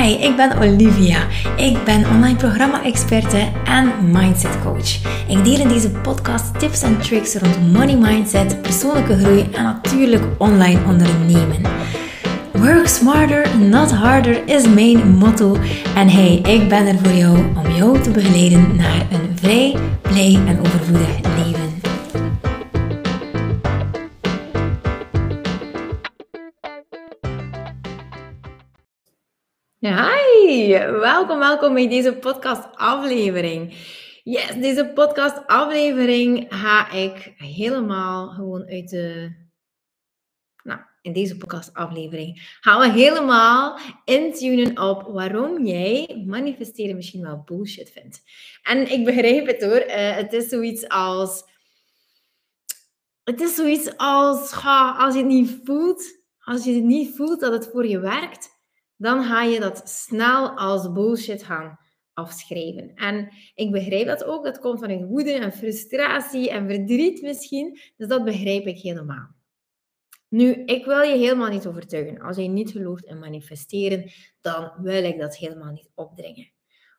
Hi, ik ben Olivia. Ik ben online programma-experte en mindset coach. Ik deel in deze podcast tips en tricks rond money mindset, persoonlijke groei en natuurlijk online ondernemen. Work smarter, not harder is mijn motto. En hey, ik ben er voor jou om jou te begeleiden naar een vrij, blij en overvloedig leven. Hi, welkom, welkom bij deze podcast aflevering. Yes, deze podcast aflevering ga ik helemaal gewoon uit de... Nou, in deze podcast aflevering gaan we helemaal intunen op waarom jij manifesteren misschien wel bullshit vindt. En ik begrijp het hoor, uh, het is zoiets als... Het is zoiets als, als je het niet voelt, als je het niet voelt dat het voor je werkt, dan ga je dat snel als bullshit gaan afschrijven. En ik begrijp dat ook. Dat komt vanuit woede en frustratie en verdriet misschien. Dus dat begrijp ik helemaal. Nu, ik wil je helemaal niet overtuigen. Als je niet gelooft in manifesteren, dan wil ik dat helemaal niet opdringen.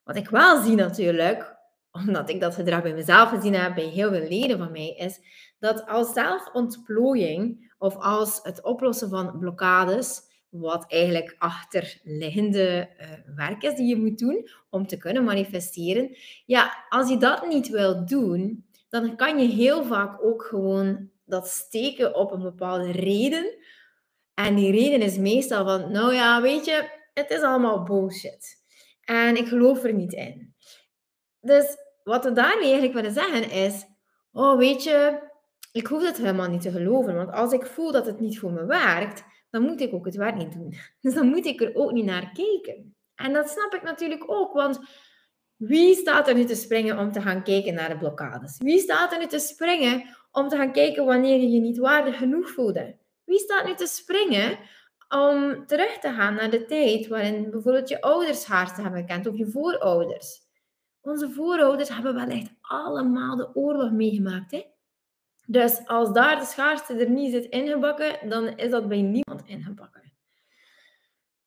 Wat ik wel zie natuurlijk, omdat ik dat gedrag bij mezelf gezien heb, bij heel veel leden van mij, is dat als zelfontplooiing of als het oplossen van blokkades wat eigenlijk achterliggende uh, werk is die je moet doen om te kunnen manifesteren. Ja, als je dat niet wil doen, dan kan je heel vaak ook gewoon dat steken op een bepaalde reden. En die reden is meestal van, nou ja, weet je, het is allemaal bullshit. En ik geloof er niet in. Dus wat we daarmee eigenlijk willen zeggen is, oh weet je, ik hoef het helemaal niet te geloven. Want als ik voel dat het niet voor me werkt, dan moet ik ook het werk niet doen. Dus dan moet ik er ook niet naar kijken. En dat snap ik natuurlijk ook, want wie staat er nu te springen om te gaan kijken naar de blokkades? Wie staat er nu te springen om te gaan kijken wanneer je je niet waardig genoeg voelde? Wie staat nu te springen om terug te gaan naar de tijd waarin bijvoorbeeld je ouders te hebben gekend of je voorouders? Onze voorouders hebben wel echt allemaal de oorlog meegemaakt. Hè? Dus als daar de schaarste er niet zit ingebakken, dan is dat bij niemand ingebakken.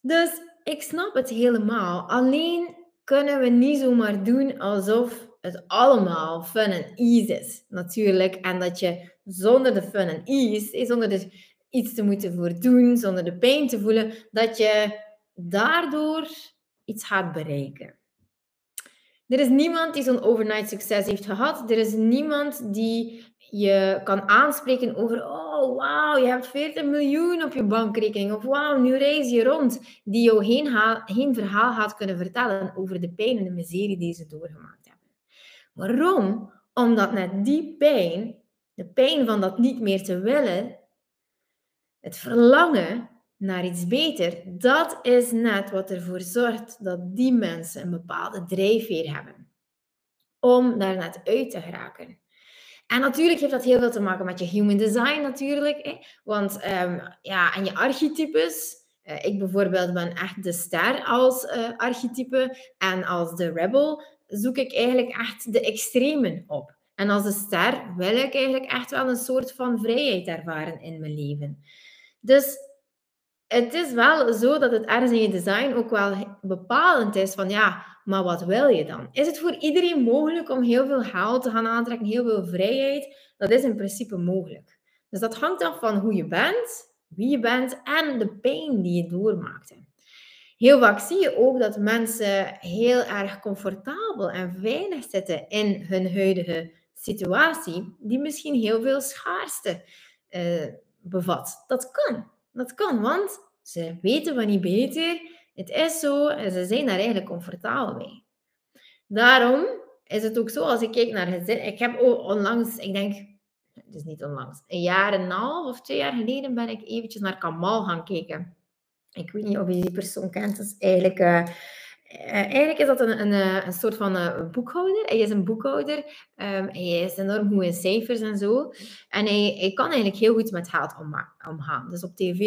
Dus ik snap het helemaal. Alleen kunnen we niet zomaar doen alsof het allemaal fun en ease is, natuurlijk. En dat je zonder de fun en ease, zonder er iets te moeten voor doen, zonder de pijn te voelen, dat je daardoor iets gaat bereiken. Er is niemand die zo'n overnight succes heeft gehad. Er is niemand die je kan aanspreken over, oh wauw, je hebt 40 miljoen op je bankrekening. Of wauw, nu reis je rond. Die jou geen, verhaal gaat kunnen vertellen over de pijn en de miserie die ze doorgemaakt hebben. Waarom? Omdat net die pijn, de pijn van dat niet meer te willen, het verlangen naar iets beter, dat is net wat ervoor zorgt dat die mensen een bepaalde drijfveer hebben. Om daar net uit te geraken. En natuurlijk heeft dat heel veel te maken met je human design natuurlijk. Hè? Want um, ja, en je archetypes. Uh, ik bijvoorbeeld ben echt de ster als uh, archetype. En als de rebel zoek ik eigenlijk echt de extremen op. En als de ster wil ik eigenlijk echt wel een soort van vrijheid ervaren in mijn leven. Dus het is wel zo dat het ergens in je design ook wel bepalend is van ja, maar wat wil je dan? Is het voor iedereen mogelijk om heel veel geld te gaan aantrekken, heel veel vrijheid? Dat is in principe mogelijk. Dus dat hangt af van hoe je bent, wie je bent en de pijn die je doormaakt. Heel vaak zie je ook dat mensen heel erg comfortabel en veilig zitten in hun huidige situatie, die misschien heel veel schaarste uh, bevat. Dat kan. Dat kan, want ze weten van niet beter. Het is zo en ze zijn daar eigenlijk comfortabel mee. Daarom is het ook zo, als ik kijk naar gezin... Ik heb onlangs, ik denk, het is niet onlangs, een jaar en een half of twee jaar geleden ben ik eventjes naar Kamal gaan kijken. Ik weet niet of je die persoon kent. Dat is eigenlijk... Uh, eigenlijk is dat een, een, eh, een soort van uh, boekhouder. Hij is een boekhouder. Um, hij is enorm goed in cijfers en zo. En hij, hij kan eigenlijk heel goed met geld omgaan. Dus op tv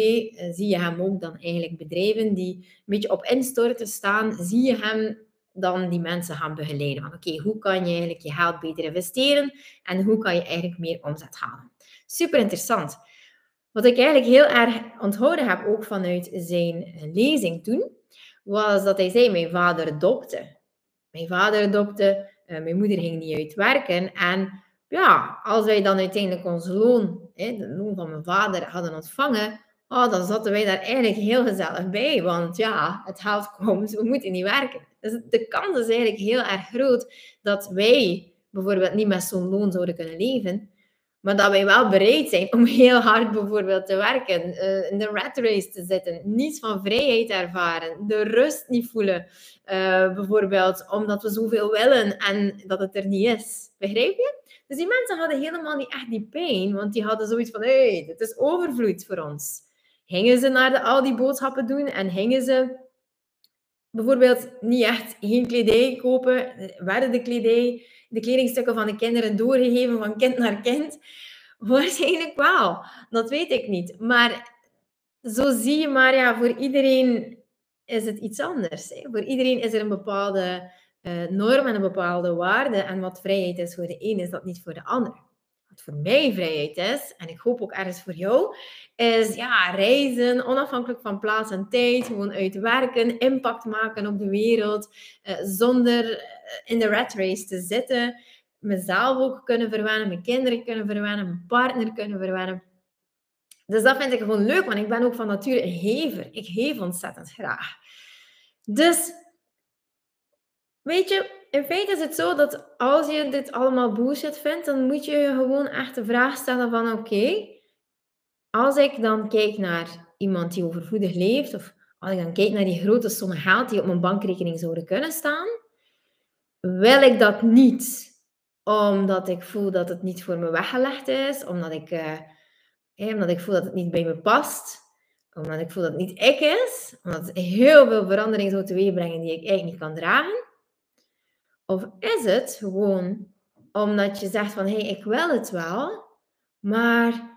zie je hem ook dan eigenlijk bedrijven die een beetje op instorten staan, zie je hem dan die mensen gaan begeleiden. Van oké, hoe kan je eigenlijk je geld beter investeren en hoe kan je eigenlijk meer omzet halen? Super interessant. Wat ik eigenlijk heel erg onthouden heb, ook vanuit zijn lezing toen, was dat hij zei, mijn vader dokte. Mijn vader dokte, uh, mijn moeder ging niet uitwerken. En ja, als wij dan uiteindelijk ons loon, hè, de loon van mijn vader, hadden ontvangen, oh, dan zaten wij daar eigenlijk heel gezellig bij. Want ja, het geld komt, we moeten niet werken. Dus de kans is eigenlijk heel erg groot dat wij bijvoorbeeld niet met zo'n loon zouden kunnen leven. Maar dat wij wel bereid zijn om heel hard bijvoorbeeld te werken, uh, in de rat race te zitten, niets van vrijheid ervaren, de rust niet voelen, uh, bijvoorbeeld omdat we zoveel willen en dat het er niet is. Begrijp je? Dus die mensen hadden helemaal niet echt die pijn, want die hadden zoiets van, hé, hey, dit is overvloed voor ons. Gingen ze naar de, al die boodschappen doen en gingen ze bijvoorbeeld niet echt geen kledij kopen, werden de kledij de kledingstukken van de kinderen doorgegeven van kind naar kind? Waarschijnlijk wel. Dat weet ik niet. Maar zo zie je maar, ja, voor iedereen is het iets anders. Hè. Voor iedereen is er een bepaalde uh, norm en een bepaalde waarde. En wat vrijheid is voor de een, is dat niet voor de ander voor mij vrijheid is, en ik hoop ook ergens voor jou, is ja, reizen, onafhankelijk van plaats en tijd, gewoon uitwerken, impact maken op de wereld, eh, zonder eh, in de rat race te zitten, mezelf ook kunnen verwennen, mijn kinderen kunnen verwennen, mijn partner kunnen verwennen. Dus dat vind ik gewoon leuk, want ik ben ook van nature een hever. Ik heef ontzettend graag. Dus, weet je, in feite is het zo dat als je dit allemaal bullshit vindt, dan moet je je gewoon echt de vraag stellen van oké, als ik dan kijk naar iemand die overvloedig leeft, of als ik dan kijk naar die grote sommen geld die op mijn bankrekening zouden kunnen staan, wil ik dat niet omdat ik voel dat het niet voor me weggelegd is, omdat ik, uh, omdat ik voel dat het niet bij me past, omdat ik voel dat het niet ik is, omdat het heel veel verandering zou teweegbrengen die ik eigenlijk niet kan dragen. Of is het gewoon omdat je zegt van hé, hey, ik wil het wel, maar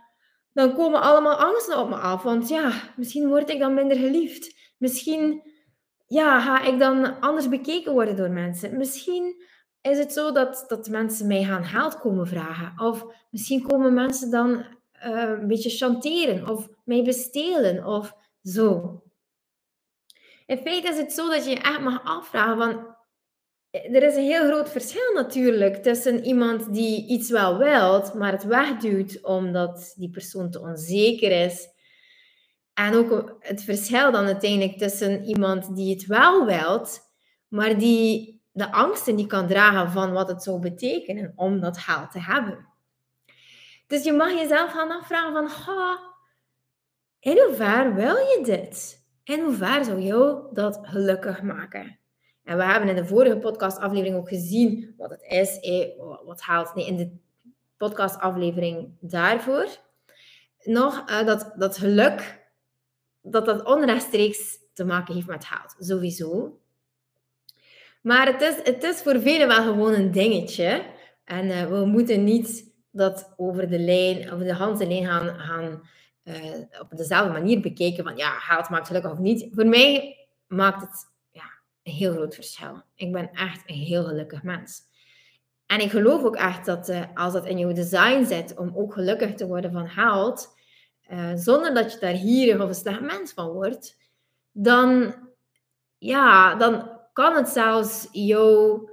dan komen allemaal angsten op me af. Want ja, misschien word ik dan minder geliefd. Misschien ja, ga ik dan anders bekeken worden door mensen. Misschien is het zo dat, dat mensen mij gaan geld komen vragen. Of misschien komen mensen dan uh, een beetje chanteren of mij bestelen of zo. In feite is het zo dat je je echt mag afvragen van er is een heel groot verschil natuurlijk tussen iemand die iets wel wilt, maar het wegduwt omdat die persoon te onzeker is. En ook het verschil dan uiteindelijk tussen iemand die het wel wilt, maar die de angsten niet kan dragen van wat het zou betekenen om dat geld te hebben. Dus je mag jezelf gaan afvragen van, ha, in hoeverre wil je dit? In hoeverre zou jou dat gelukkig maken? En we hebben in de vorige podcastaflevering ook gezien wat het is, eh, wat haalt nee, in de podcastaflevering daarvoor. Nog uh, dat, dat geluk, dat dat onrechtstreeks te maken heeft met geld, sowieso. Maar het is, het is voor velen wel gewoon een dingetje. En uh, we moeten niet dat over de lijn, over de handse lijn gaan, gaan uh, op dezelfde manier bekijken van ja, geld maakt gelukkig of niet. Voor mij maakt het een heel groot verschil. Ik ben echt een heel gelukkig mens. En ik geloof ook echt dat uh, als dat in jouw design zit om ook gelukkig te worden van geld, uh, zonder dat je daar hierig of een slecht mens van wordt, dan, ja, dan kan het zelfs jou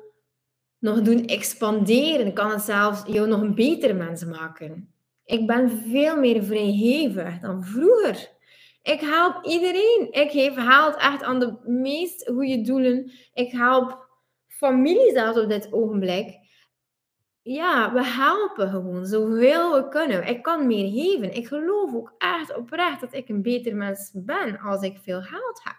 nog doen expanderen. Kan het zelfs jou nog een betere mens maken. Ik ben veel meer vrijgevig dan vroeger. Ik help iedereen. Ik geef haalt echt aan de meest goede doelen. Ik help familie zelfs op dit ogenblik. Ja, we helpen gewoon zoveel we kunnen. Ik kan meer geven. Ik geloof ook echt oprecht dat ik een beter mens ben als ik veel geld heb.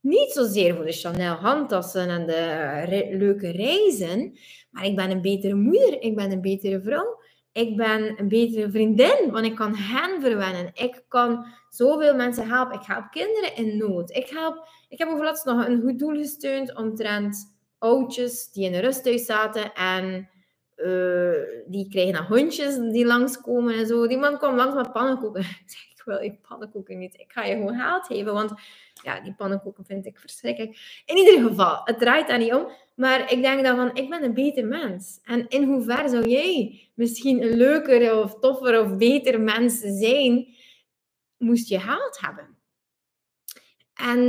Niet zozeer voor de Chanel handtassen en de leuke reizen, maar ik ben een betere moeder, ik ben een betere vrouw, ik ben een betere vriendin, want ik kan hen verwennen. Ik kan zoveel mensen helpen. Ik help kinderen in nood. Ik, help, ik heb overlaatst nog een goed doel gesteund omtrent oudjes die in een rusthuis zaten en uh, die krijgen dan hondjes die langskomen en zo. Die man kwam langs met pannenkoeken. Ik zeg, ik wil je pannenkoeken niet. Ik ga je gewoon geld geven, want ja, die pannenkoeken vind ik verschrikkelijk. In ieder geval, het draait daar niet om. Maar ik denk dan van, ik ben een beter mens. En in hoeverre zou jij misschien een leuker of toffer of beter mens zijn, moest je geld hebben? En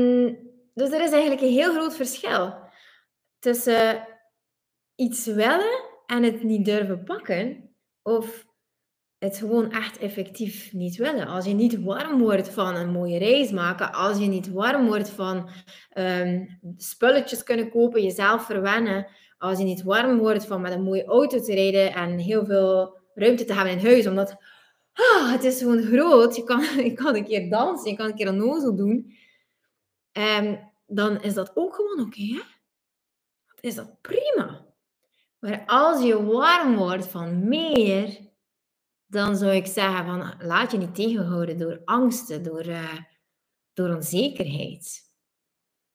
dus er is eigenlijk een heel groot verschil tussen iets willen en het niet durven pakken, of het gewoon echt effectief niet willen. Als je niet warm wordt van een mooie reis maken, als je niet warm wordt van ehm, spulletjes kunnen kopen, jezelf verwennen, als je niet warm wordt van met een mooie auto te rijden en heel veel ruimte te hebben in huis, omdat ah, het is gewoon groot, je kan, je kan een keer dansen, je kan een keer een nozel doen, um, dan is dat ook gewoon oké. Okay, is dat prima. Maar als je warm wordt van meer, dan zou ik zeggen van laat je niet tegenhouden door angsten, door, uh, door onzekerheid.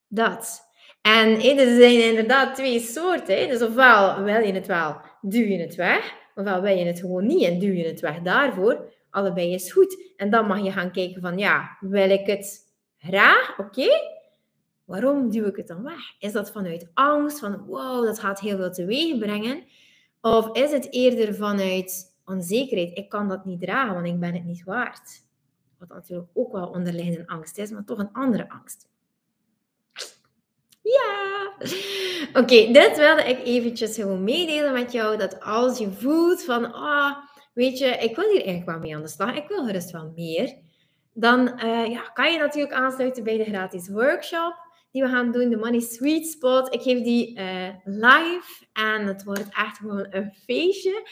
Dat. En er zijn inderdaad twee soorten. Dus ofwel wil je het wel, duw je het weg. Ofwel wil je het gewoon niet en duw je het weg daarvoor. Allebei is goed. En dan mag je gaan kijken van ja, wil ik het graag? Oké. Waarom duw ik het dan weg? Is dat vanuit angst? Van wow, dat gaat heel veel teweeg brengen? Of is het eerder vanuit onzekerheid. Ik kan dat niet dragen, want ik ben het niet waard. Wat natuurlijk ook wel onderliggende angst is, maar toch een andere angst. Ja! Oké, dit wilde ik eventjes gewoon meedelen met jou. Dat als je voelt van, ah, weet je, ik wil hier eigenlijk wel mee aan de slag. Ik wil gerust wel meer. Dan uh, ja, kan je natuurlijk aansluiten bij de gratis workshop die we gaan doen, de Money Sweet Spot. Ik geef die uh, live en het wordt echt gewoon een feestje.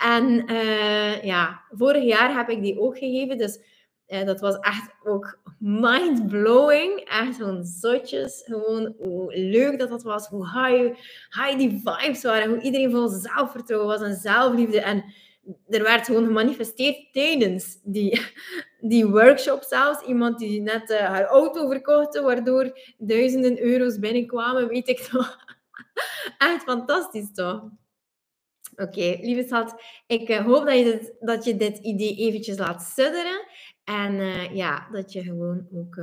En uh, ja, vorig jaar heb ik die ook gegeven, dus uh, dat was echt ook mind-blowing. Echt zo'n zotjes. Gewoon hoe leuk dat dat was, hoe high, high die vibes waren, hoe iedereen vol zelfvertrouwen was en zelfliefde. En er werd gewoon gemanifesteerd tijdens die, die workshop zelfs. Iemand die net uh, haar auto verkocht, waardoor duizenden euro's binnenkwamen, weet ik toch. Echt fantastisch toch? Oké, lieve schat, ik uh, hoop dat je, dit, dat je dit idee eventjes laat sudderen. En uh, ja, dat je gewoon ook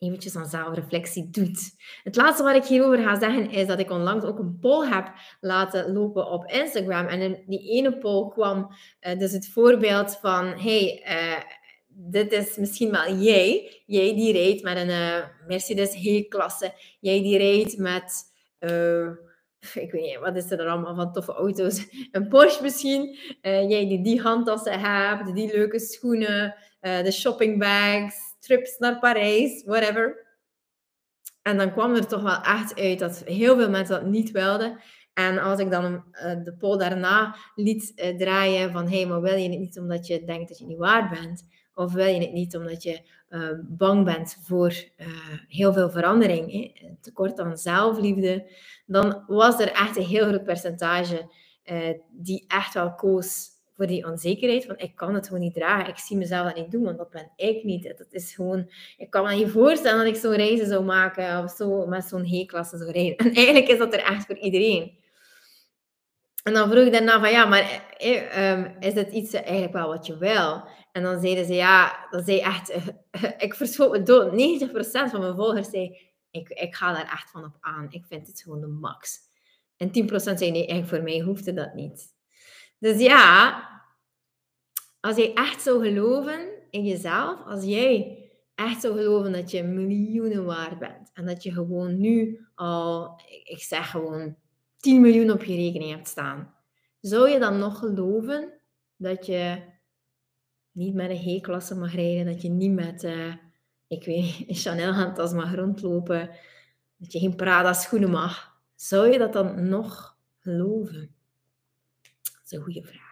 eventjes aan zelfreflectie doet. Het laatste wat ik hierover ga zeggen is dat ik onlangs ook een poll heb laten lopen op Instagram. En in die ene poll kwam uh, dus het voorbeeld van: hey, uh, dit is misschien wel jij. Jij die rijdt met een uh, Mercedes G-klasse. Jij die rijdt met. ik weet niet, wat is er allemaal van toffe auto's? Een Porsche misschien. jij die die handtassen hebt, die leuke schoenen, de shoppingbags trips naar Parijs, whatever. En dan kwam er toch wel echt uit dat heel veel mensen dat niet wilden. En als ik dan uh, de poll daarna liet uh, draaien van hé, hey, maar wil je het niet omdat je denkt dat je niet waard bent? Of wil je het niet omdat je uh, bang bent voor heel veel verandering, tekort aan zelfliefde? Dan was er echt een heel groot percentage die echt wel koos voor die onzekerheid van ik kan het gewoon niet dragen. Ik zie mezelf dat niet doen, want dat ben ik niet. Dat is gewoon, ik kan me niet voorstellen dat ik zo'n reizen zou maken of zo met zo'n G-klasse zou rijden. En eigenlijk is dat er echt voor iedereen. En dan vroeg ik daarna van ja, maar eh, ehm, is het iets eigenlijk wel wat je wil? En dan zeiden ze ja, dan zei echt, ik verschoot me dood. 90% van mijn volgers zei, ik, ik ga daar echt van op aan. Ik vind het gewoon de max. En 10% zei nee, eigenlijk voor mij hoefde dat niet. Dus ja, als jij echt zou geloven in jezelf, als jij echt zou geloven dat je miljoenen waard bent en dat je gewoon nu al, ik zeg gewoon, 10 miljoen op je rekening hebt staan, zou je dan nog geloven dat je niet met een G-klasse mag rijden, dat je niet met, uh, ik weet een Chanel handtas mag rondlopen, dat je geen Prada schoenen mag? Zou je dat dan nog geloven? Een goede vraag.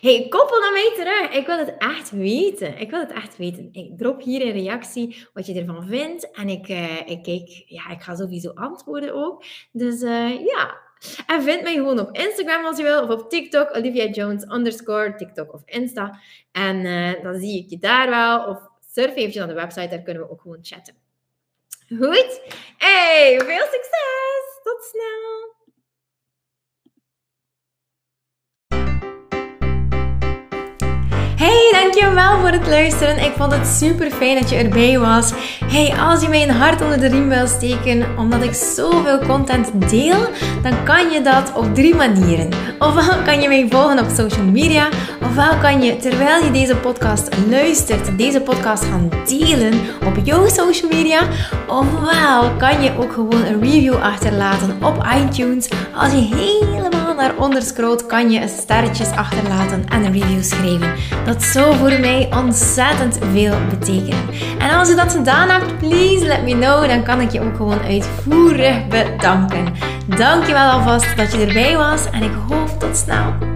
Hey, koppel naar mij terug. Ik wil het echt weten. Ik wil het echt weten. Ik drop hier een reactie wat je ervan vindt. En ik, uh, ik kijk, ja, ik ga sowieso antwoorden ook. Dus uh, ja. En vind mij gewoon op Instagram als je wil. Of op TikTok. Olivia Jones underscore TikTok of Insta. En uh, dan zie ik je daar wel. Of surf eventjes naar de website. Daar kunnen we ook gewoon chatten. Goed? Hey, veel succes! Tot snel! Dankjewel voor het luisteren. Ik vond het super fijn dat je erbij was. Hey, als je mij een hart onder de riem wil steken, omdat ik zoveel content deel, dan kan je dat op drie manieren. Ofwel kan je mij volgen op social media, ofwel kan je terwijl je deze podcast luistert, deze podcast gaan delen op jouw social media, ofwel kan je ook gewoon een review achterlaten op iTunes. Als je naar onder scrolt, kan je sterretjes achterlaten en een review schrijven. Dat zou voor mij ontzettend veel betekenen. En als je dat gedaan hebt, please let me know. Dan kan ik je ook gewoon uitvoerig bedanken. Dankjewel alvast dat je erbij was en ik hoop tot snel.